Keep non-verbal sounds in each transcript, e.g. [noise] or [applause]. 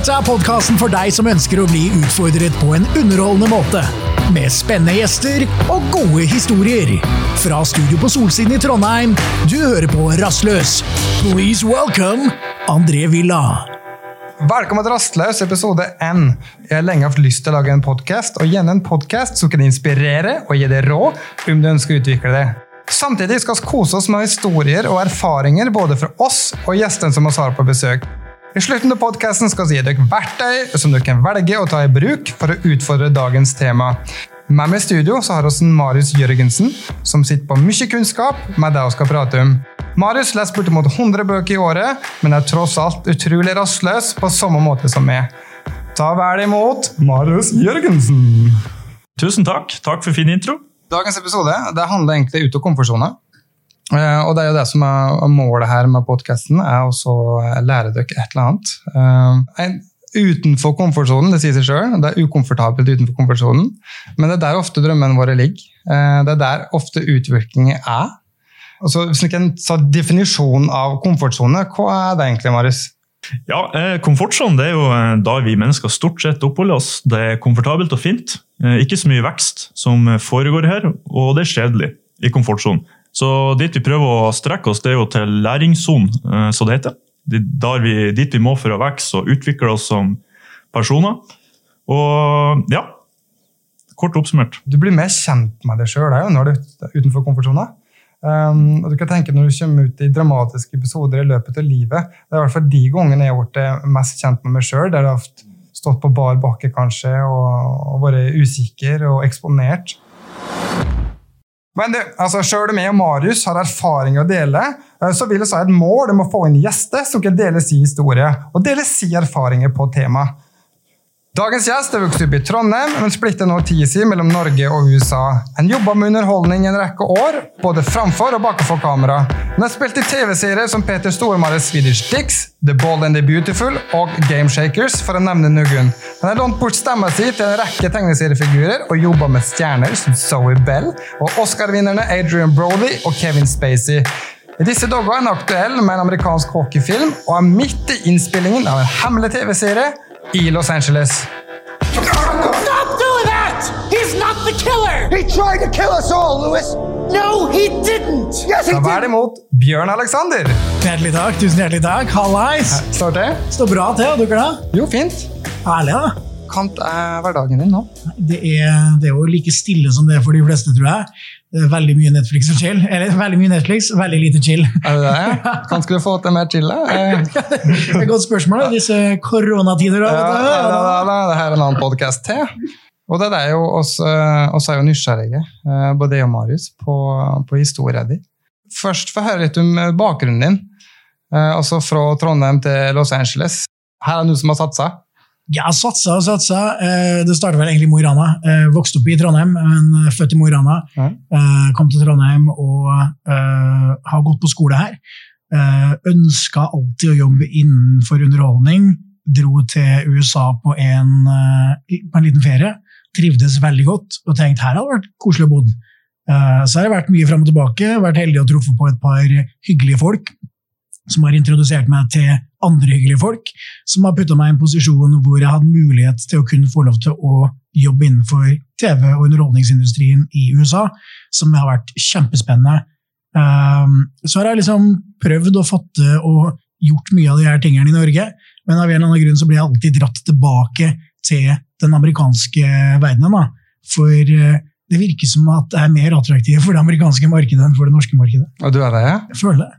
Dette er podkasten for deg som ønsker å bli utfordret på en underholdende måte. Med spennende gjester og gode historier. Fra studio på Solsiden i Trondheim, du hører på Rastløs. Please welcome André Villa. Velkommen til Rastløs, episode 1. Jeg har lenge hatt lyst til å lage en podkast, og gjerne en podkast kan inspirere og gi deg råd om du ønsker å utvikle det. Samtidig skal vi kose oss med historier og erfaringer både fra oss og gjestene som vi har på besøk. I slutten av podkasten skal vi gi dere verktøy som dere kan velge å ta i bruk for å utfordre dagens tema. Med meg i studio så har vi Marius Jørgensen, som sitter på mye kunnskap med det vi skal prate om. Marius leser bortimot 100 bøker i året, men er tross alt utrolig rastløs på samme måte som meg. Ta vel imot Marius Jørgensen! Tusen takk. Takk for fin intro. Dagens episode det handler egentlig ut av komfortsona. Uh, og det er jo det som er målet her med podkasten, er å lære dere et eller annet. Uh, utenfor komfortsonen, det sier seg sjøl. Det er ukomfortabelt utenfor komfortsonen. Men det er der ofte drømmene våre ligger. Uh, det er der ofte utviklingen er. Altså, hvis vi kan ta definisjonen av komfortsone, hva er det egentlig, Marius? Ja, eh, Komfortsonen er jo da vi mennesker stort sett oppholder oss. Det er komfortabelt og fint. Eh, ikke så mye vekst som foregår her, og det er kjedelig i komfortsonen. Så dit vi prøver å strekke oss, det er jo til læringssonen, så som det heter. Vi, dit vi må for å vokse og utvikle oss som personer. Og ja, kort oppsummert. Du blir mer kjent med deg sjøl når du er utenfor komfortsona. Um, og du kan tenke Når du kommer ut i dramatiske episoder i løpet av livet Det er i hvert fall de gangene jeg har blitt mest kjent med meg sjøl, der jeg har stått på bar bakke kanskje, og, og vært usikker og eksponert. Men du, altså, Sjøl om jeg og Marius har erfaring å dele, eh, så vil jeg ha et mål om å få inn gjester som kan dele sin historie og dele sin erfaringer på temaet. Dagens gjest er vokst opp i Trondheim, men splitter nå tida mellom Norge og USA. Han jobba med underholdning i en rekke år, både framfor og bakenfor kamera. Han har spilt i TV-serier som Peter Stormares Swedish Dicks, The Bold and the Beautiful og Game Shakers, for å nevne noen. Han har lånt bort stemma si til en rekke tegneseriefigurer og jobba med stjerner som Zoe Bell og Oscar-vinnerne Adrian Brody og Kevin Spacey. I disse dager er han aktuell med en amerikansk hockeyfilm og er midt i innspillingen av en hemmelig TV-serie i Los Angeles. Stop doing that! He's not the killer! He tried to kill us all, Louis! No, he didn't! Yes, he vel did! imot Bjørn Alexander. Hjertelig takk. Tusen hjertelig takk. Hallais. Står det? Står bra til, og dere da? Jo, fint. Herlig, da. Kant er hverdagen din nå. Det er, det er jo like stille som det er for de fleste, tror jeg. Det er veldig mye Netflix og chill. Eller veldig mye Netflix, veldig lite chill. Er det det? Kan skulle få til mer chill? da? [laughs] Det er et godt spørsmål, da. disse koronatider. Ja, da, da, da, ja, det her er en annen podkast til. Og det er jo oss, oss er jo nysgjerrige, eh, både jeg og Marius, på, på historien din. Først få høre litt om eh, bakgrunnen din. Eh, Altså fra Trondheim til Los Angeles. Her er det noen som har satsa. Ja, satsa og satsa. Eh, Det startet vel egentlig i Mo i Rana. Eh, Vokste opp i Trondheim, men eh, født i Mo i Rana. Eh, Kom til Trondheim og eh, har gått på skole her. Eh, Ønska alltid å jobbe innenfor underholdning. Dro til USA på en, på en liten ferie. Trivdes veldig godt og tenkte her hadde det vært koselig å bo. Så har jeg vært mye fram og tilbake. Vært heldig og truffet på et par hyggelige folk som har introdusert meg til andre hyggelige folk, som har putta meg i en posisjon hvor jeg hadde mulighet til å kunne få lov til å jobbe innenfor TV- og underholdningsindustrien i USA, som har vært kjempespennende. Um, så har jeg liksom prøvd å fatte og gjort mye av de her tingene i Norge, men av en eller annen grunn så blir jeg alltid dratt tilbake til den amerikanske verdenen. Da. For eh, det virker som at det er mer attraktivt for det amerikanske markedet enn for det norske markedet. Og du er det, ja? Jeg føler det.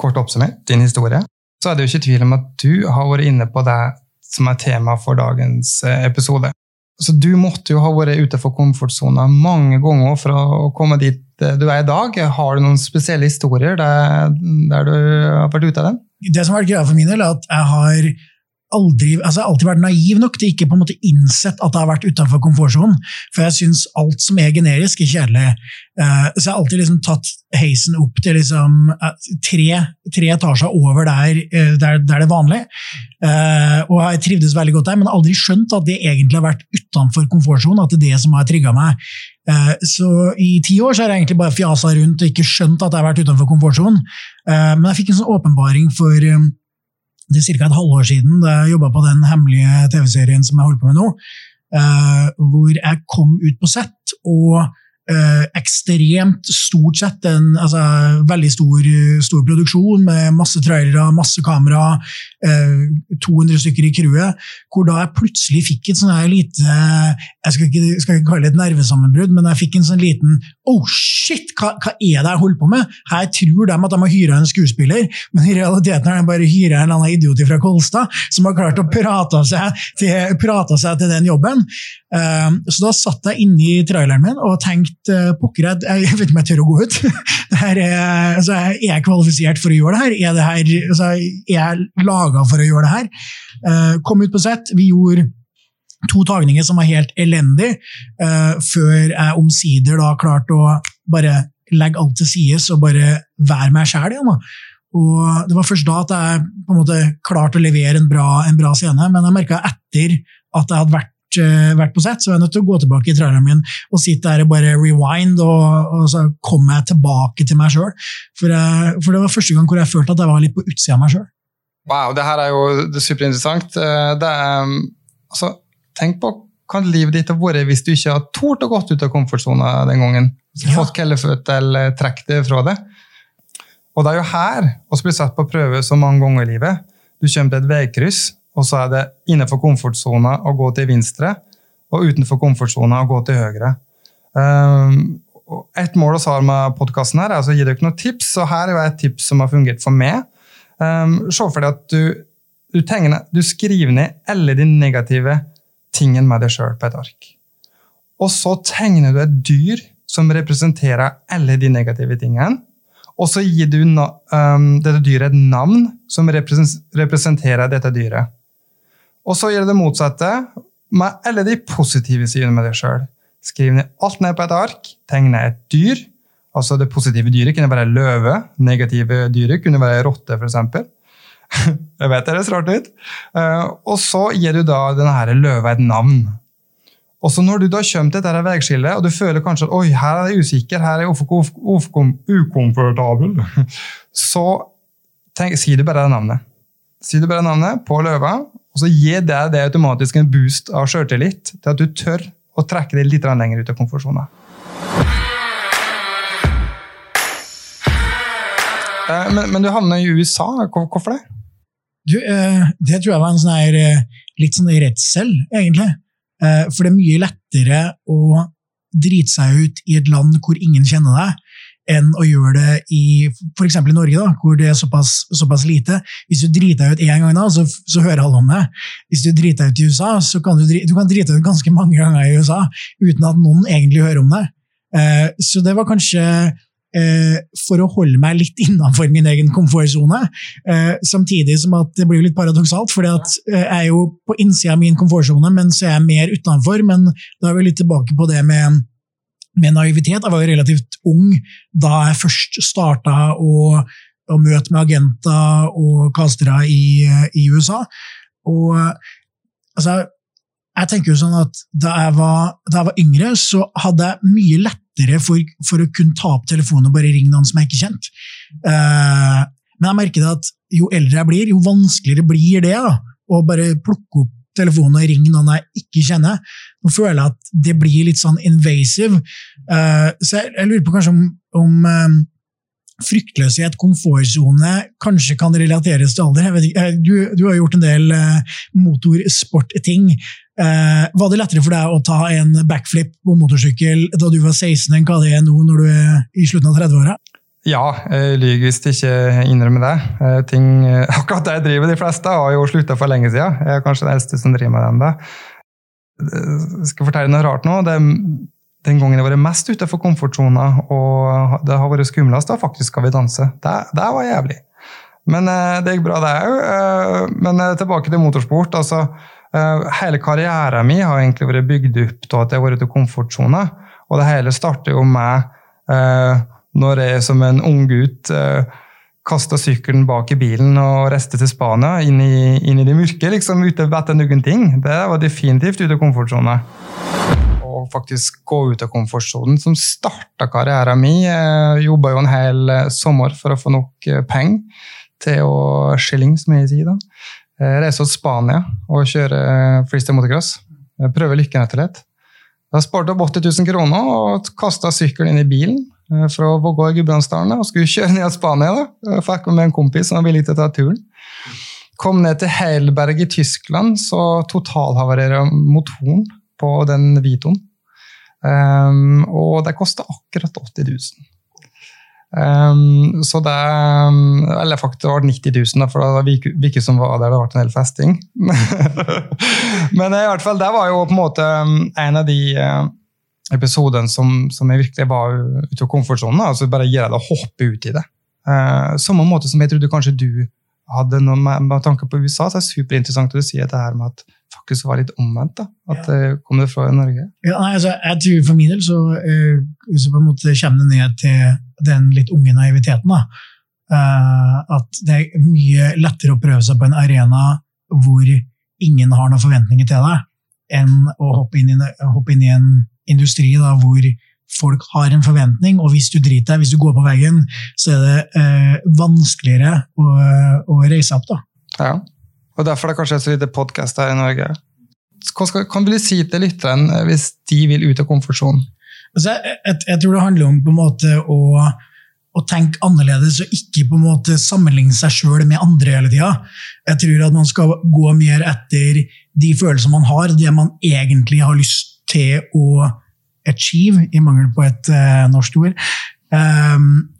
Kort oppsummert, din historie. Så er det jo ikke tvil om at du har vært inne på det som er tema for dagens eh, episode. Så du måtte jo ha vært utenfor komfortsona mange ganger for å komme dit eh, du er i dag. Har du noen spesielle historier der, der du har vært ute av den? det som har vært greia for min del, er at jeg har aldri, altså jeg har alltid vært naiv nok til ikke på en måte innsett at det har vært utenfor komfortsonen. For jeg syns alt som er generisk, er kjedelig. Uh, så jeg har alltid liksom tatt heisen opp til liksom, uh, tre, tre etasjer over der, uh, der, der det er vanlig. Og jeg trivdes veldig godt der, men aldri skjønt at det egentlig har vært utenfor komfortsonen. At det er det som har trigga meg. Så i ti år så har jeg egentlig bare fjasa rundt og ikke skjønt at jeg har vært utenfor komfortsonen. Men jeg fikk en sånn åpenbaring for eh, det er ca. et halvår siden da jeg jobba på den hemmelige TV-serien som jeg holder på med nå, eh, hvor jeg kom ut på sett og eh, ekstremt stort sett en altså, veldig stor, stor produksjon med masse trailere, masse kamera, eh, 200 stykker i crewet, hvor da jeg plutselig fikk et sånn her lite Jeg skal ikke, skal ikke kalle det et nervesammenbrudd, men jeg fikk en sånn liten Oh shit, hva, hva er det jeg holder på med? Her tror de at de har hyra en skuespiller, men i realiteten har de bare hyra en eller annen idiot fra Kolstad som har klart å prate seg til, prate seg til den jobben. Eh, så da satt jeg inni traileren min og tenkte uh, pokker, jeg, jeg vet ikke om jeg tør å gå ut. [laughs] Er, altså, er jeg kvalifisert for å gjøre det her? Er, det her, altså, er jeg laga for å gjøre det her? Eh, kom ut på sett. Vi gjorde to tagninger som var helt elendige, uh, før jeg omsider da klarte å bare legge alt til side og bare være meg sjæl igjen. da. Og Det var først da at jeg på en måte klarte å levere en bra, en bra scene, men jeg merka etter at jeg hadde vært, uh, vært på sett, så var jeg nødt til å gå tilbake i traileren min og sitte der og bare rewind, og, og så kom jeg tilbake til meg sjøl. For, for det var første gang hvor jeg følte at jeg var litt på utsida av meg sjøl. Wow, det her er jo det er superinteressant. Eh, Det er, altså, tenk på hva livet ditt har vært hvis du ikke har tort å gått ut av komfortsona den gangen. Så Ja. Fått kelleføtt eller trukket det fra det. Og det er jo her vi blir satt på prøve så mange ganger i livet. Du kommer til et veikryss, og så er det innenfor komfortsona å gå til venstre, og utenfor komfortsona å gå til høyre. Um, et mål vi har med podkasten, er altså å gi dere noen tips. og Her er jo et tips som har fungert for meg. Um, se for deg at du, du, tegner, du skriver ned alle de negative tingene med deg sjøl på et ark. Og så tegner du et dyr som representerer alle de negative tingene. Og så gir du um, dette dyret et navn som representerer dette dyret. Og så du det motsatte med alle de positive sidene med deg sjøl. Skriv ned alt ned på et ark, tegne et dyr. Altså Det positive dyret kunne være løve, negative dyret kunne være rotte, f.eks. [laughs] Jeg vet det høres rart ut. Eh, og så gir du da denne løva et navn. Og så når du da kommer til dette veiskillet, og du føler kanskje at oi, her er jeg usikker, her er jeg ukomfortabel, [laughs] så tenk, sier du bare navnet. Sier du bare navnet på løva, og så gir det deg automatisk en boost av sjøltillit til at du tør å trekke deg litt lenger ut av komfortsona. Eh, Men, men du havna i USA. Hvorfor det? Du, eh, det tror jeg var en sånn eh, litt sånn redsel, egentlig. For det er mye lettere å drite seg ut i et land hvor ingen kjenner deg, enn å gjøre det i f.eks. i Norge, da, hvor det er såpass, såpass lite. Hvis du driter deg ut én gang, da, så, så hører alle om det. Hvis du driter deg ut i USA, så kan du, du kan drite deg ut ganske mange ganger i USA uten at noen egentlig hører om det. Eh, så det var kanskje eh, for å holde meg litt innenfor min egen komfortsone. Eh, samtidig som at det blir litt paradoksalt, for jeg er jo på innsida av min komfortsone, men så er jeg mer utenfor. Men da er vi litt tilbake på det med, med naivitet. Jeg var jo relativt ung da jeg først starta å, å møte med agenter og castere i, i USA. Og altså, jeg tenker jo sånn at da jeg var, da jeg var yngre, så hadde jeg mye lettere for, for å kunne ta opp telefonen og bare ringe noen som jeg ikke kjente. Eh, men jeg merker at jo eldre jeg blir, jo vanskeligere blir det da, å bare plukke opp telefonen og ringe noen jeg ikke kjenner. Nå føler jeg at det blir litt sånn invasive. Eh, så jeg, jeg lurer på kanskje om, om eh, fryktløshet, komfortsone, kanskje kan relateres til alder. Ikke, eh, du, du har gjort en del motorsportting. Var det lettere for deg å ta en backflip på motorsykkel da du var 16 enn hva det er nå når du er i slutten av 30-åra? Ja, jeg lyver hvis jeg ikke innrømmer det. Eh, Ting, eh, [laughs] akkurat det jeg driver, de fleste har jo slutta for lenge siden. Jeg er kanskje den eldste som driver med det ennå. Jeg skal fortelle noe rart nå. Det, den gangen jeg var mest utenfor komfortsona, og det har vært skumlest, da faktisk skal vi danse. Det, det var jævlig. Men eh, det gikk bra, det òg. Men eh, tilbake til motorsport. altså eh, Hele karrieren min har egentlig vært bygd opp til at jeg har vært ute i komfortsona. Og det hele starter jo med eh, når jeg som en ung gutt eh, kasta sykkelen bak i bilen og reiste til Spania, inn i, inn i det mørke, liksom, ute vite noen ting. Det var definitivt ute av komfortsona. Og faktisk gå ut av komfortsonen, som starta karrieren min. Jeg jobba jo en hel eh, sommer for å få nok penger til å skilling, som jeg sier. da. Eh, Reiser til Spania og kjører freestyle motocross. Eh, Prøver lykken etter og slett. Da sparte jeg 80 000 kroner og kasta sykkelen inn i bilen eh, fra Vågå i Gudbrandsdalen og skulle kjøre ned til Spania. da. Jeg Fikk med en kompis som var villig til å ta turen. Kom ned til Heidelberg i Tyskland, så totalhavarerer motoren på den Vitoen. Um, og det kosta akkurat 80 000. Um, så det Eller faktisk det var 90 000, da, for det var vi, vi ikke som var der. Det ble en hel festing. [laughs] Men i hvert fall, det var jo på en måte um, en av de episodene som, som jeg virkelig var ute av komfortsonen. Altså bare gir deg det å hoppe ut i det. Uh, samme måte som jeg trodde kanskje du hadde noe med, med tanke på USA, så er det superinteressant at du sier det her med at faktisk var litt omvendt. da, At det kom det fra Norge. Ja, nei, altså, jeg tror For min del så, uh, så på en måte kommer det ned til den litt unge naiviteten. da. uh, at det er mye lettere å prøve seg på en arena hvor ingen har noen forventninger til deg, enn å hoppe inn i, hoppe inn i en industri da, hvor folk har en forventning, og hvis du driter deg, hvis du går på veggen, så er det eh, vanskeligere å, å reise opp. da. Ja. Og Derfor er det kanskje et så lite podkast her i Norge. Hva skal, kan du si til lytteren eh, hvis de vil ut av komfortsonen? Altså, jeg, jeg, jeg tror det handler om på en måte å, å tenke annerledes og ikke på en måte sammenligne seg sjøl med andre hele tida. Jeg tror at man skal gå mer etter de følelsene man har, det man egentlig har lyst til å achieve, i mangel på et uh, norsk ord. Um,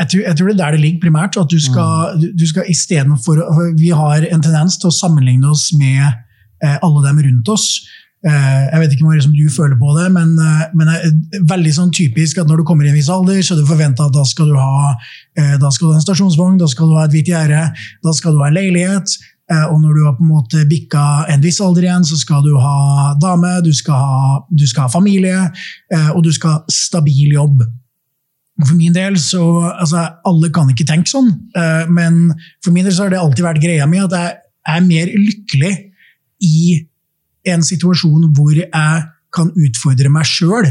jeg tror, jeg tror, det er der det ligger primært. at du skal, du, du skal istedenfor Vi har en tendens til å sammenligne oss med eh, alle dem rundt oss. Eh, jeg vet ikke om du føler på det, men, eh, men det er veldig sånn typisk at når du kommer i en viss alder, så er det forventa at da skal du ha eh, da skal du ha en stasjonsvogn, da skal du ha et hvitt gjerde, da skal du ha en leilighet. Eh, og når du har på en måte bikka en viss alder igjen, så skal du ha dame, du skal ha, du skal ha familie, eh, og du skal ha stabil jobb. Og For min del så, altså Alle kan ikke tenke sånn, eh, men for min del så har det alltid vært greia mi at jeg er mer lykkelig i en situasjon hvor jeg kan utfordre meg sjøl,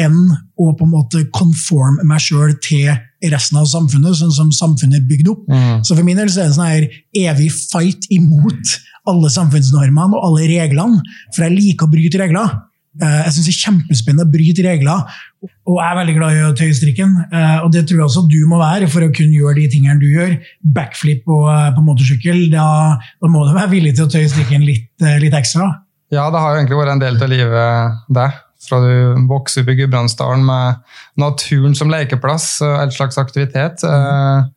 enn å på en måte conforme meg sjøl til resten av samfunnet, sånn som samfunnet er bygd opp. Så for min del så er det en sånn her evig fight imot alle samfunnsnormene og alle reglene, for jeg liker å bryte regler. Eh, Jeg syns det er kjempespennende å bryte regler, og jeg er veldig glad i å tøye strikken. Eh, Og det tror jeg også du må være for å kunne gjøre de tingene du gjør. Backflip på, eh, på motorsykkel, da, da må du være villig til å tøye strikken litt, litt ekstra. Ja, det har jo egentlig vært en del av livet det. Fra du vokser opp i Gudbrandsdalen med naturen som lekeplass og all slags aktivitet. eh,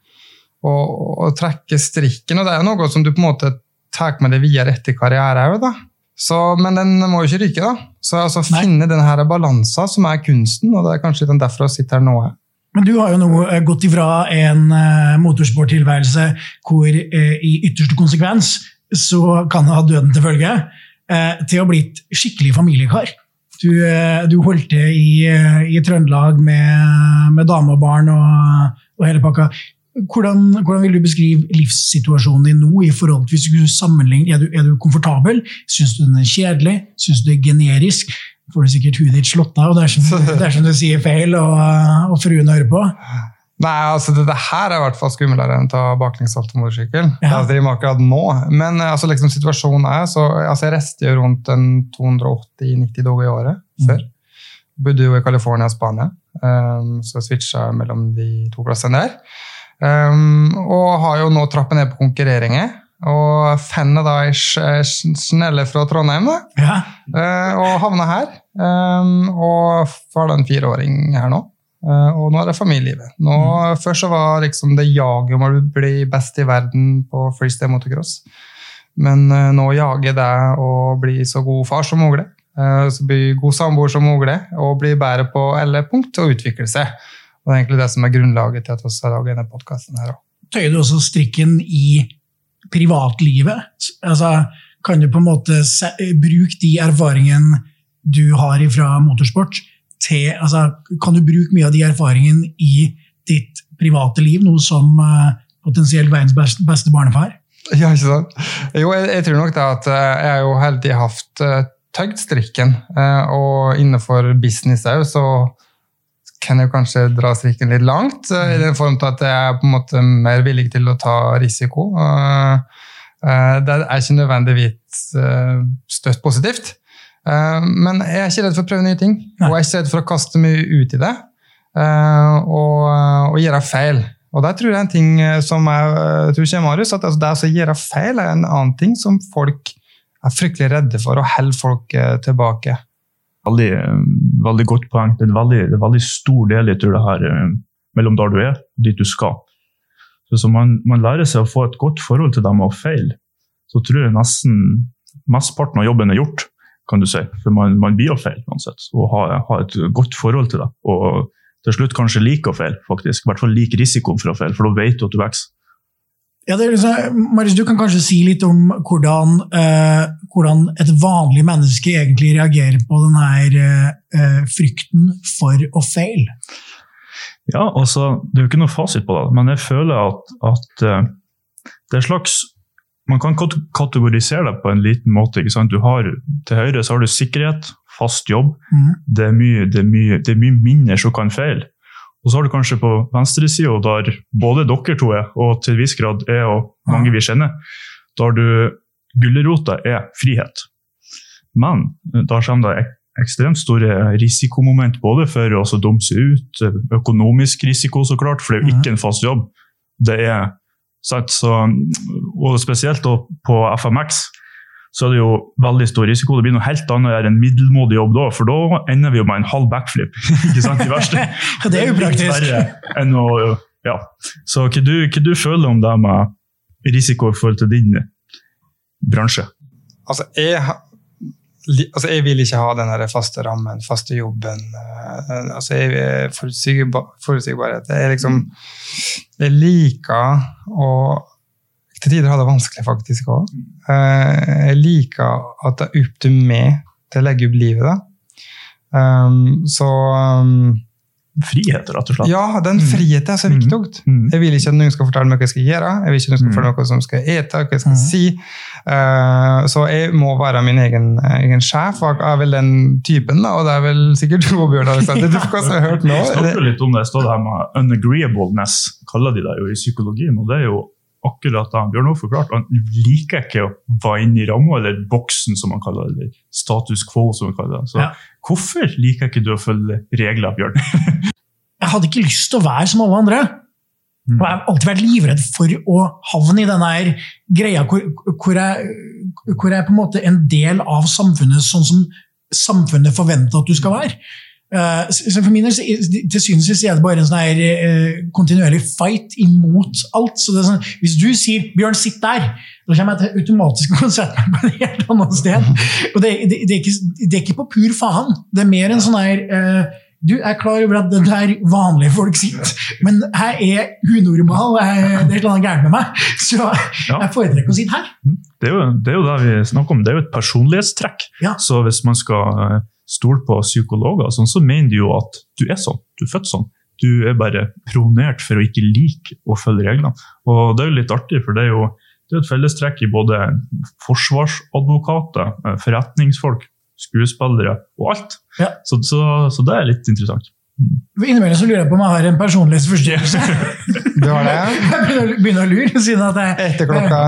Og, og trekke strikken. Og det er noe som du på en måte tar med deg videre etter karriere òg, men den må jo ikke ryke, da. Så altså, Nei. finne den her balansen som er kunsten, og det er kanskje litt derfor jeg sitter her nå. Men du har jo nå eh, gått ifra en eh, motorsporttilværelse hvor eh, i ytterste konsekvens så kan ha døden til følge, eh, til å ha blitt skikkelig familiekar. Du, eh, du holdt til i, eh, i Trøndelag med, med dame og barn og, og hele pakka. Hvordan, hvordan vil du beskrive livssituasjonen din nå? i forhold til hvis du sammenligner, Er du, er du komfortabel? Syns du den er kjedelig? Syns du det er generisk? Får du sikkert huet ditt slått av dersom, [laughs] dersom du sier feil og, og fruen hører på. Nei, altså det, det her er i hvert fall skumlere enn å ta baklengssalto på motorsykkel. Ja. Det driver med akkurat nå. Men eh, altså, liksom, situasjonen er så altså, Jeg reiste jo rundt en 280-90 dager i året før. Bodde jo i California og Spania, um, så jeg switcha mellom de to plassene der. Um, og har jo nå trappet ned på konkurreringer. Og fannet da ei snelle fra Trondheim, da. Ja. Uh, og havna her. Um, og har da en fireåring her nå. Eh, og nå er det familielivet. Nå, Først så var liksom det jaget om å bli best i verden på freestyle motocross. Men uh, nå jager det å bli så god far som mulig. Uh, så bli god samboer som mulig, og bli bedre på alle punkt og utvikle seg. Og det er egentlig det som er grunnlaget til at vi har laget denne podkasten tøyer du også strikken i privatlivet? Altså, kan du på en måte bruke de erfaringene du har fra motorsport, til altså, Kan du bruke mye av de erfaringene i ditt private liv, noe som uh, potensielt verdens beste, beste barnefar? [laughs] Ja, ikke sant? Jo, jeg, jeg tror nok det at eh, jeg har jo hele tiden haft uh, tøyd strikken. eh, og innenfor business òg, så kan jeg kanskje dra strikken litt langt, eh, i den form til at jeg er på en måte mer villig til å ta risiko. Det er ikke nødvendigvis støtt positivt. Men jeg er ikke redd for å prøve nye ting, Nei. og jeg er ikke redd for å kaste meg ut i det og, og gjøre feil. Og der tror jeg en ting som jeg, jeg tror ikke Marius, at altså det å gjøre feil er en annen ting som folk er fryktelig redde for, og holder folk tilbake. Veldig, veldig godt poeng. Det er en veldig, det er en veldig stor del jeg tror det her eh, mellom der du er og dit du skal. Så, man, man, lærer seg å få et godt forhold til dem og feil. Så tror jeg nesten mesteparten av jobben er gjort, kan du si. For man, man blir jo feil uansett. Og har, har, et godt forhold til det. Og til slutt kanskje liker å feile, faktisk. I hvert fall liker risikoen for å feile, for da vet du at du vokser. Ja, liksom, Marius, du kan kanskje si litt om hvordan, eh, hvordan et vanlig menneske egentlig reagerer på denne eh, frykten for å feile? Ja, altså, Det er jo ikke noe fasit på det, men jeg føler at, at uh, det er slags Man kan kategorisere det på en liten måte. ikke sant? Du har, til høyre så har du sikkerhet, fast jobb. Mm. Det, er mye, det, er mye, det er mye mindre som kan feile. Og så har du kanskje på venstresida, der både dere to er, og til viss grad er og mange vi kjenner, har du gulrota er frihet. Men da kommer det ekstremt store risikomoment både for å dumme seg ut, økonomisk risiko så klart, for det er jo ikke en fast jobb. Det er så, Og spesielt på FMX så er det jo veldig stor risiko. Det blir noe helt annet å gjøre en middelmådig jobb da, for da ender vi jo med en halv backflip. [laughs] ikke sant, i verste. [laughs] det er jo praktisk. Enn å, ja. Så hva du, hva du føler om det med risiko i forhold til din bransje? Altså, jeg, altså, jeg vil ikke ha den faste rammen, faste jobben. Altså, jeg forutsigbar, Forutsigbarhet. Jeg, liksom, jeg liker å til tider har det vanskelig, faktisk òg. Jeg liker at det er opp til meg til å legge opp livet. Da. Um, så um, Frihet, rett og slett? Ja, den friheten er så viktig. Mm. Jeg vil ikke at noen skal fortelle meg hva jeg skal gjøre, jeg vil ikke at noen skal fortelle meg hva som skal ete, hva jeg skal mm. si. Uh, så jeg må være min egen, egen sjef, og jeg er vel den typen, da, og det er vel sikkert du og Bjørn Alexander, du Det hva som har hørt nå. Jeg snakker litt om det, det står det her med unagreeableness, kaller de det jo i psykologien. og det er jo akkurat det Bjørn har forklart. Han liker ikke å være inne i ramma, eller boksen, som han kaller det. Eller status quo, som han kaller det. Så ja. hvorfor liker ikke du å følge regler, Bjørn? [laughs] jeg hadde ikke lyst til å være som alle andre. Og jeg har alltid vært livredd for å havne i denne greia hvor, hvor, jeg, hvor jeg på en måte en del av samfunnet sånn som samfunnet forventer at du skal være. Uh, så for min del, Til syvende og er det bare en sånn her uh, kontinuerlig fight imot alt. så det er sånn, Hvis du sier 'Bjørn, sitt der', da kommer jeg til automatisk å sette meg på et helt annet sted. [laughs] Og det, det, det, er ikke, det, er ikke, på pur faen. Det er mer en sånn her uh, du er klar over at det der vanlige folk sitter, men jeg er unormal. Jeg, det er noe gærent med meg, så jeg foretrekker å sitte her. Det er, jo, det er jo det vi snakker om. Det er jo et personlighetstrekk. Ja. Så hvis man skal stole på psykologer, sånn, så mener de jo at du er sånn. Du er født sånn. Du er bare pronert for å ikke like å følge reglene. Og det er jo litt artig, for det er jo det er et fellestrekk i både forsvarsadvokater, forretningsfolk, skuespillere og alt. Ja. Så, så, så, det er litt interessant. Innimellom så lurer jeg på om jeg har en personlighetsforstyrrelse. Du [laughs] har det? [laughs] Jeg begynner, begynner å lure. siden at jeg... Etter klokka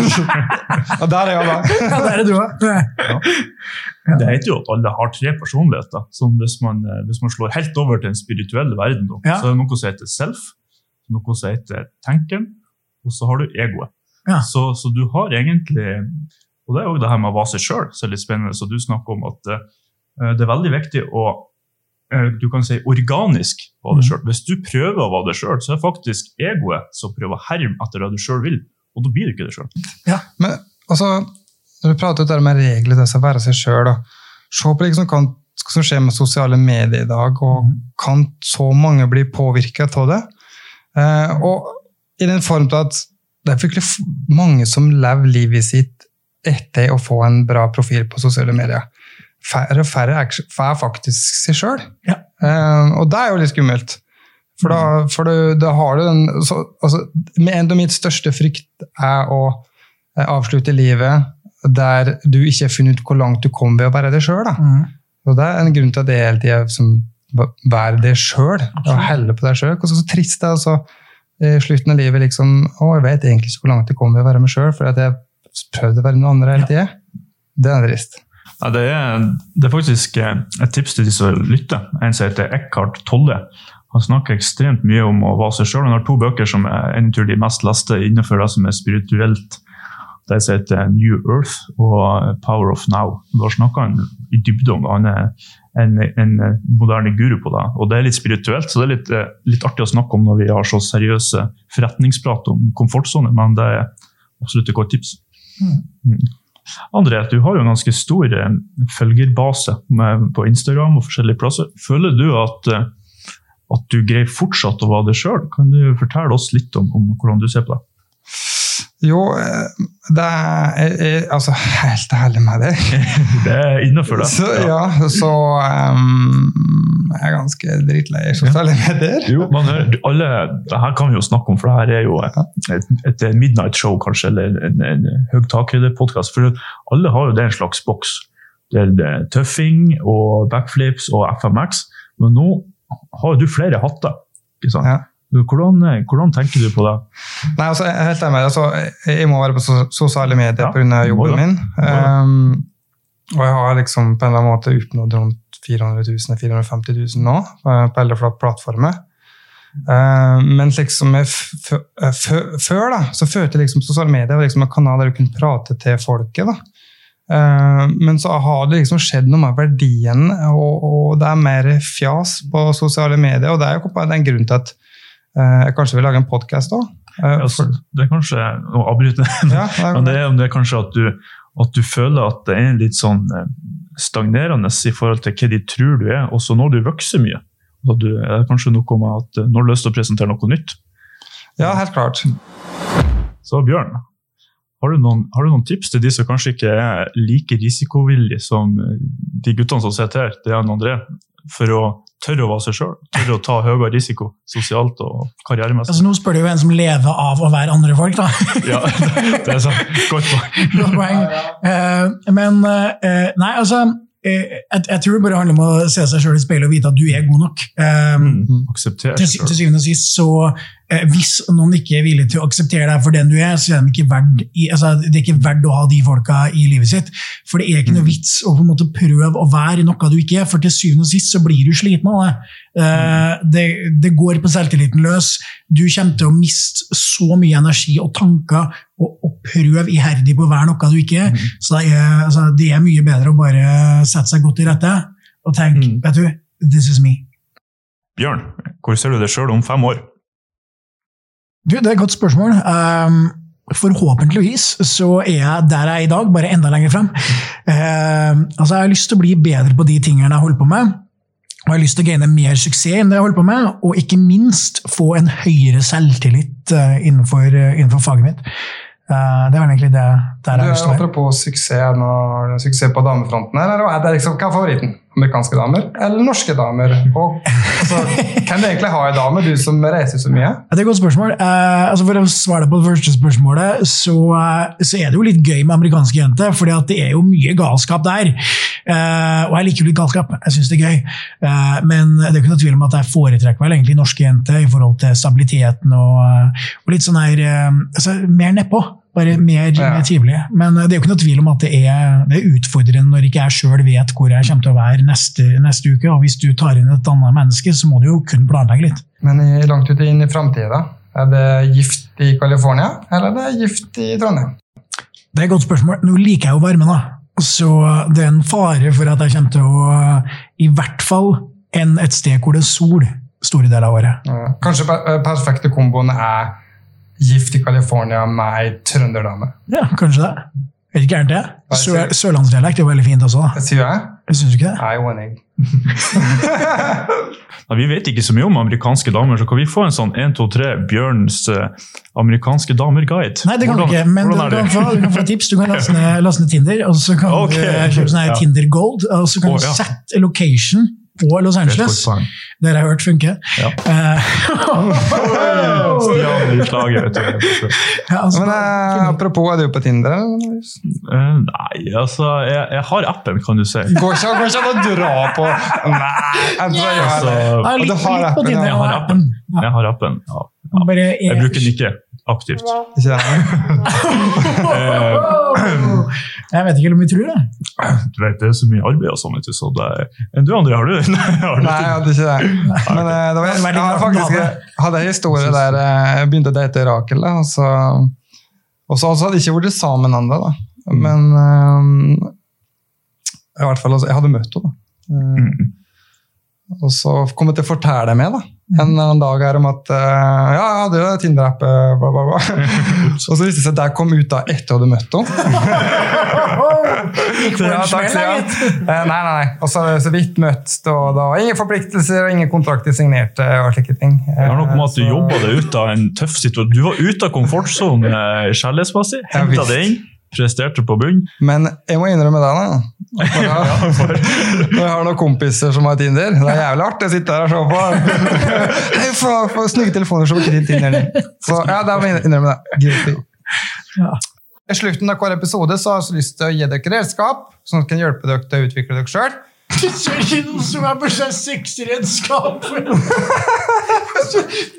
[laughs] Og der er jeg, da. Ja, der er du òg. Ja. Det heter jo at alle har tre personligheter. Sånn hvis man, hvis man slår helt over til en spirituell verden, da, ja. så er det noe som heter self, noe som heter tenken, og så har du egoet. Ja. Så, så, du har egentlig Og det er jo det her med å være seg sjøl som er litt spennende. Så du snakker om at uh, det er veldig viktig å du kan si organisk være deg sjøl. Hvis du prøver å være deg sjøl, så er faktisk egoet som prøver å herme etter det du sjøl vil. Og da blir du ikke det sjøl. Ja. Men altså, når du prater om med regler det å være seg sjøl, se på liksom hva som skjer med sosiale medier i dag, og Mm. kan så mange bli påvirket av det? Eh, og i den form til at det er virkelig mange som lever livet sitt etter å få en bra profil på sosiale medier. Færre og færre er faktisk seg sjøl. Ja. Eh, og det er jo litt skummelt. For da, for da, da har du den så, altså, En av mitt største frykt er å eh, avslutte livet der du ikke har funnet ut hvor langt du kom ved å være deg sjøl. Mm. Og det er en grunn til at det hele tida som være det sjøl. Helle på deg sjøl. Og så trist det er altså, i slutten av livet liksom Å, jeg vet egentlig ikke hvor langt jeg kommer ved å være meg sjøl, for at jeg prøvde å være noen andre hele tida. Det er trist. Ja, det, er, det er faktisk eh, et tips til de som lytter. En som heter Eckhart Tolle. Han snakker ekstremt mye om å være seg sjøl. Han har to bøker som er en tur de mest leste innenfor det som er spirituelt. De som heter New Earth og Power of Now. Da snakker han i dybde om det. Han er en, en moderne guru på det. Og det er litt spirituelt, så det er litt, eh, litt artig å snakke om når vi har så seriøse forretningsprat om komfortsone, men det er absolutt et godt tips. Mm. André, du har jo en ganske stor eh, følgerbase på Instagram og forskjellige plasser. Føler du at, eh, at du greier fortsatt å være deg sjøl? Kan du fortelle oss litt om, om hvordan du ser på det? Jo, eh, det er jeg, Altså, helt ærlig med deg [laughs] Det er innafor det. Så, ja, så Jeg er ganske drittlei sosiale medier. Jo, men alle, det her kan vi jo snakke om, for det her er jo et, et midnight show, kanskje, eller en, en høyttakerpodkast. For alle har jo det en slags boks. Det er tøffing og backflips og FMX, men nå har du flere hatter. ikke sant? Ja. Hvordan, hvordan tenker du på det? Nei, altså, helt enig med. Altså, jeg må være på sosiale medier pga. Ja, jobben min. Må. Um, og jeg har liksom på en eller annen måte oppnådd rundt 400 000-450 000 nå eh, på alle plattformer. Uh, men liksom før da, så førte liksom sosiale medier liksom en kanal der du kunne prate til folket. da. Eh, men så har det liksom skjedd noe med verdien, og, og det er mer fjas på sosiale medier. Og det er jo bare den grunnen til at eh, jeg kanskje vil lage en podkast òg. Altså, det er kanskje Nå avbryter jeg, Ja, [laughs] men det er, det er kanskje at du, at du føler at det er litt sånn eh, stagnerende i forhold til hva de tror du er, også når du vokser mye. Du, det er kanskje noe med at nå har du lyst til å presentere noe nytt. ja, helt klart. Så Bjørn, har du, noen, har du noen tips til de som kanskje ikke er like risikovillige som eh, de guttene som sitter her, det er André, for å tørre å være seg sjøl? Tørre å ta høyere risiko sosialt og karrieremessig? Altså, nå spør du jo en som lever av å være andre folk, da. [laughs] Ja, det er sant. [laughs] Godt poeng. Eh, men uh, Nei, altså eh, jeg, jeg tror det bare handler om å se seg sjøl i speilet og vite at du er god nok. Um, Mm. akseptere til, til syvende og sist, så hvis noen ikke er villig til å akseptere deg for den du er, så er de i, altså, det er ikke verdt å ha de folka i livet sitt. For det er ikke noe vits å på en måte prøve å være noe du ikke er, for til syvende og sist så blir du sliten av det. Eh, det, det går på selvtilliten løs. Du kommer til å miste så mye energi og tanker og, og prøve iherdig på å være noe du ikke er. Så det er, altså, det er mye bedre å bare sette seg godt til rette og tenke Mm. vet du, this is me. Bjørn, hvor ser du deg sjøl om fem år? Du, det er et godt spørsmål. Um, forhåpentligvis så er jeg der jeg er i dag, bare enda lenger frem. Um, altså, jeg har lyst til å bli bedre på de tingene jeg holder på med. Og jeg har lyst til å gaine mer suksess enn det jeg holder på med, og ikke minst få en høyere selvtillit uh, innenfor, uh, innenfor faget mitt. Uh, det er vel egentlig det der jeg har lyst til å være. Apropos suksess, nå, suksess på damefronten her, eller er det liksom, hva er favoritten? Amerikanske damer eller norske damer? Og, altså, kan du egentlig ha en dame, du som reiser så mye? Det er et godt spørsmål. Eh, altså for å svare på det første spørsmålet, så, eh, så er det jo litt gøy med amerikanske jenter, for det er jo mye galskap der. Eh, og jeg liker jo litt galskap, jeg syns det er gøy. Eh, men det er ikke noe tvil om at jeg foretrekker vel egentlig norske jenter i forhold til stabiliteten og, eh, og litt sånn her eh, altså, Mer nedpå. Bare mer, Ja. mer trivelig. Men eh, det er jo ikke noe tvil om at det er, det er utfordrende når ikke jeg sjøl vet hvor jeg kommer til å være neste, neste uke. Og hvis du tar inn et annet menneske, så må du jo kun planlegge litt. Men i, langt ut inn i framtida, er det gift i California, eller er det gift i Trondheim? Det er et godt spørsmål. Nå liker jeg jo varmen, da. Så det er en fare for at jeg kommer til å I hvert fall en, et sted hvor det er sol store deler av året. Ja. Kanskje per perfekte komboen er gift i California med ei trønderdame. Ja, kanskje det. Er ikke gærent, det? Sør, sørlandsdialekt er jo veldig fint også, da. Sier jeg. Syns du ikke det? Nei, er [laughs] Nei, vi vet ikke så mye om amerikanske damer, så kan vi få en sånn 1, 2, 3 Bjørns eh, amerikanske damer-guide? Nei, det kan du ikke, men du hvordan kan, få, du kan få tips. Du kan laste [laughs] ned, laste ned Tinder, og så kan okay. du kjøpe sånn her Ja. Tinder Gold. Og så kan oh, du ja. sette location på Los Angeles. dere. Det har jeg hørt funker. Ja. Eh, [laughs] Stian, i slaget. vet du. Ja, altså, Men eh, apropos, er du på Tinder? Eh, Nei, altså jeg, jeg har appen, kan du si. Går ikke, går ikke an å dra på Nei, jeg jeg Altså, har det. litt, har på appen, Tinder. Jeg har appen. Ja. Jeg har appen. Ja. Bare, Jeg bruker den ikke aktivt. Ikke det? [laughs] Jeg vet ikke om vi tror det. Du vet, Det er så mye arbeid og sånn. vet du, Så det er... Du André, har du [laughs] Nei, Nei, jeg hadde ikke det. Men eh, det var, jeg hadde faktisk jeg hadde en historie der eh, jeg begynte å date Rakel. Og så, og så hadde jeg ikke vært sammen ennå, da. Men eh, i hvert fall, altså, jeg hadde møtt henne. da. Mm. Og så kom jeg til å fortelle meg da, en eller annen dag her om at uh, ja, jeg hadde jo Tinder-app, eh, bla, bla, bla. [laughs] og så viste det seg at det kom ut da etter jeg hadde møtt henne. [laughs] Gikk på en smell, gitt. Eh, Nei, nei, nei. Og så hadde jeg så vidt møtt, og da ingen forpliktelser og ingen kontrakter signert. eh, og slike ting. Det er noe med at du jobba deg ut av en tøff situasjon. Du var ute av komfortsonen kjærlighetsmessig. Henta det inn, presterte på bunn. Men jeg må innrømme deg, da. [laughs] Når jeg, når jeg har noen kompiser som har Tinder, det er jævlig artig å sitte her og se på. [laughs] Hei, få, få snygge telefoner som ikke Tinderen Tinder din. Så ja, da må jeg innrømme det. Ja. I slutten av hver episode så har jeg lyst til å gi dere redskap som kan hjelpe dere til å utvikle dere sjøl. Ser ikke noen som er på seg sexredskap.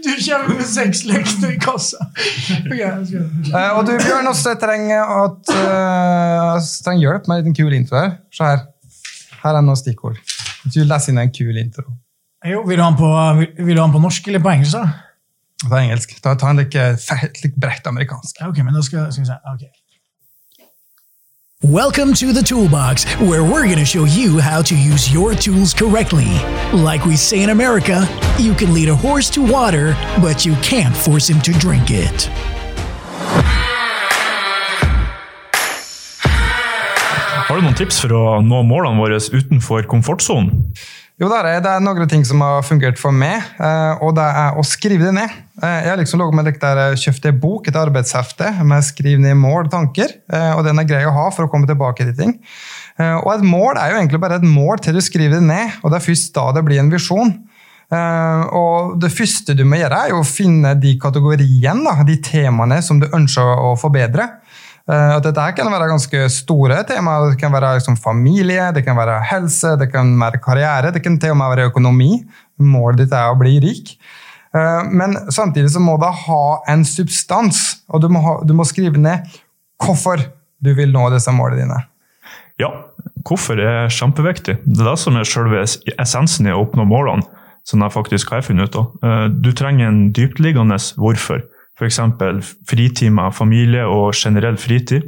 Du kommer med sexlekter i kassa. Okay, uh, Eh, og du, Bjørn, også trenger, at, uh, trenger hjelp med en liten kul intro her. Se her. Her er noen stikkord. Du leser inn en kul intro. Jo, vil du ha den på, vil, vil du ha den på norsk eller på engelsk? da? På engelsk. Ta, ta en litt, litt bredt amerikansk. Ok, men da skal, skal vi se. Ok. Welcome to the Toolbox, where we're going to show you how to use your tools correctly. Like we say in America, you can lead a horse to water, but you can't force him to drink it. Har du noen tips for å nå målene våre utenfor komfortsonen? Jo, det er, det er noen ting som har fungert for meg, eh, og det er å skrive det ned. Eh, Jeg har liksom meg litt der, eh, kjøpt en bok, et arbeidshefte, med skriv mål og tanker, og den er grei å ha for å komme tilbake til ting. Og et mål er jo egentlig bare et mål til du skriver det ned, og det er først da det blir en visjon. Og det første du må gjøre, er jo å finne de kategoriene, de temaene som du ønsker å forbedre. Eh, At dette kan være ganske store temaer. Det kan være liksom familie, det kan være helse, det kan være karriere, det kan til og med være økonomi. Målet ditt er å bli rik. Eh, Men samtidig så må det ha en substans, og du må, ha, du må skrive ned hvorfor du vil nå disse målene dine. Ja, hvorfor er kjempeviktig. Det er det som er selve essensen i å oppnå målene, som jeg faktisk har funnet ut av. Eh, Du trenger en dyptliggende hvorfor. F.eks. fritimer, familie og generell fritid.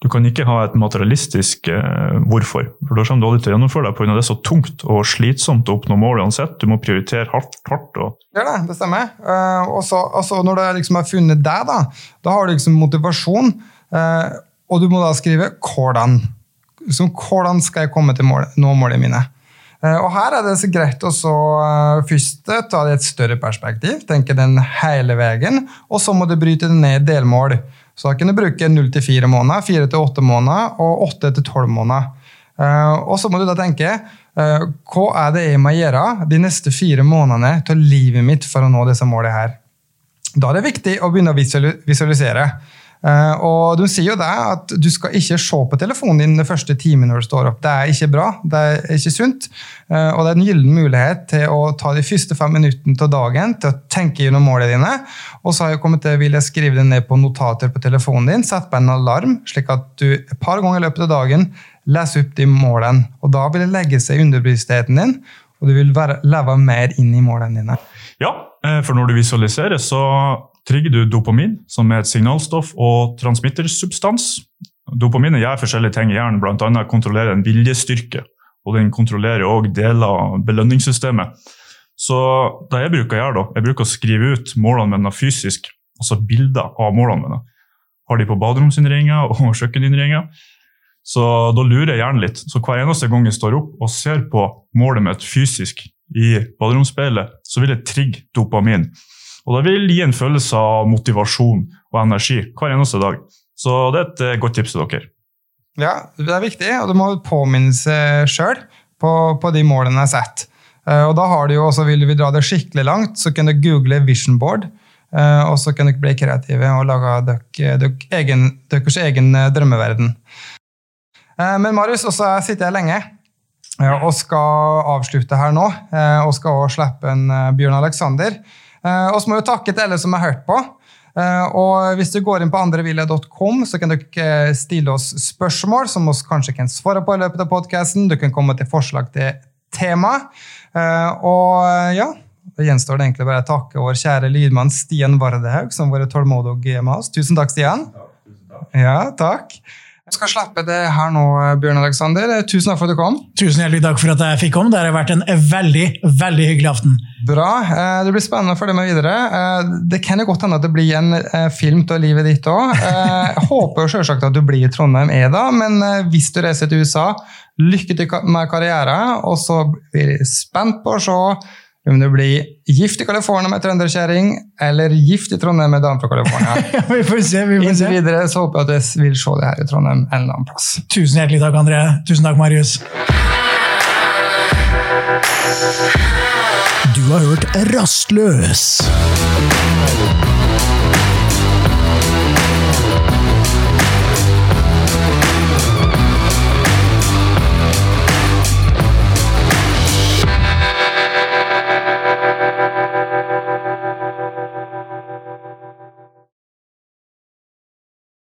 Du kan ikke ha et materialistisk eh, hvorfor, for da kommer du aldri til å gjennomføre det. Av det er så tungt og slitsomt å oppnå mål uansett. Du må prioritere hardt. hardt og ja, det, det stemmer. Uh, og så altså, når du liksom har funnet deg, da, da har du liksom motivasjon, Uh, og du må da skrive 'hvordan'. Liksom, hvordan skal jeg komme til mål, nå målene mine? Eh, og her er det så greit å så eh, først eh, ta det i et større perspektiv, tenke den hele veien, og så må du bryte det ned i delmål. Så da kan du bruke 0 til 4 måneder, 4 til 8 måneder og 8 til 12 måneder. Og så må du da tenke hva er det jeg må gjøre de neste fire månedene til livet mitt for å nå disse målene her. Da er det viktig å begynne å visuali- visualisere. Eh, og De sier jo det at du skal ikke se på telefonen din den første timen når du står opp. Det er ikke bra, det er ikke sunt. Eh, og det er en gyllen mulighet til å ta de første fem minuttene av dagen til å tenke gjennom målene dine. Og så har jeg kommet til vil jeg skrive det ned på notater på telefonen din. Sett på en alarm, slik at du et par ganger i løpet av dagen leser opp de målene. Og da vil det legge seg i underbevisstheten din, og du vil leve mer inn i målene dine. Ja, eh, for når du visualiserer, så trigger du dopamin, som er et signalstoff og transmittersubstans. Dopamin gjør forskjellige ting i hjernen, bl.a. kontrollerer en viljestyrke. Og den kontrollerer òg deler av belønningssystemet. Så det jeg bruker å gjøre, da, jeg bruker å skrive ut målene mine fysisk, altså bilder av målene mine. Har de på baderomsinnringer og kjøkkeninnringer. Så da lurer jeg hjernen litt. Så hver eneste gang jeg står opp og ser på målet mitt fysisk i baderomsspeilet, så vil jeg trigge dopamin. Og det vil gi en følelse av motivasjon og energi hver eneste dag. Så det er et eh, godt tips til dere. Ja, det er viktig, og du må påminne seg sjøl på, på de målene jeg har sett. Eh, Og da har du jo også, Vil vi dra det skikkelig langt, så kan du google vision board. Eh, og så kan dere bli kreative og lage deres dere egen, egen eh, drømmeverden. Eh, men Marius, også sitter jeg lenge eh, og skal avslutte her nå. eh, Og skal også slippe en eh, Bjørn Alexander. Eh, Og så må vi takke til alle som har hørt på. Eh, Og hvis du går inn på andreville.com, så kan dere stille oss spørsmål som vi kanskje kan svare på i løpet av podkasten. Du kan komme til forslag til tema. Eh, Og ja, da gjenstår det egentlig bare å takke vår kjære lydmann Stian Vardehaug, som har vært tålmodig med oss. Tusen takk, Stian. Ja, tusen takk. Ja, takk. Jeg skal slippe det her nå, Bjørn Alexander. Tusen takk for at du kom. Tusen hjertelig takk for at jeg fikk komme. Det har vært en veldig, veldig hyggelig aften. Bra. Eh, Det blir spennende å følge med videre. Eh, Det kan jo godt hende at det blir en eh, film av livet ditt òg. Jeg håper selvsagt at du blir i Trondheim, EDA, men eh, hvis du reiser til USA, lykke til med karriere. Og så blir jeg spent på å se om du blir gift i California med trønderkjerring, eller gift i Trondheim med dame fra California. [laughs] vi får se. vi får Inntil se. videre så håper jeg at du vil se det her i Trondheim en eller annen plass. Tusen hjertelig takk, André. Tusen takk, Marius. Du har hørt Rastløs.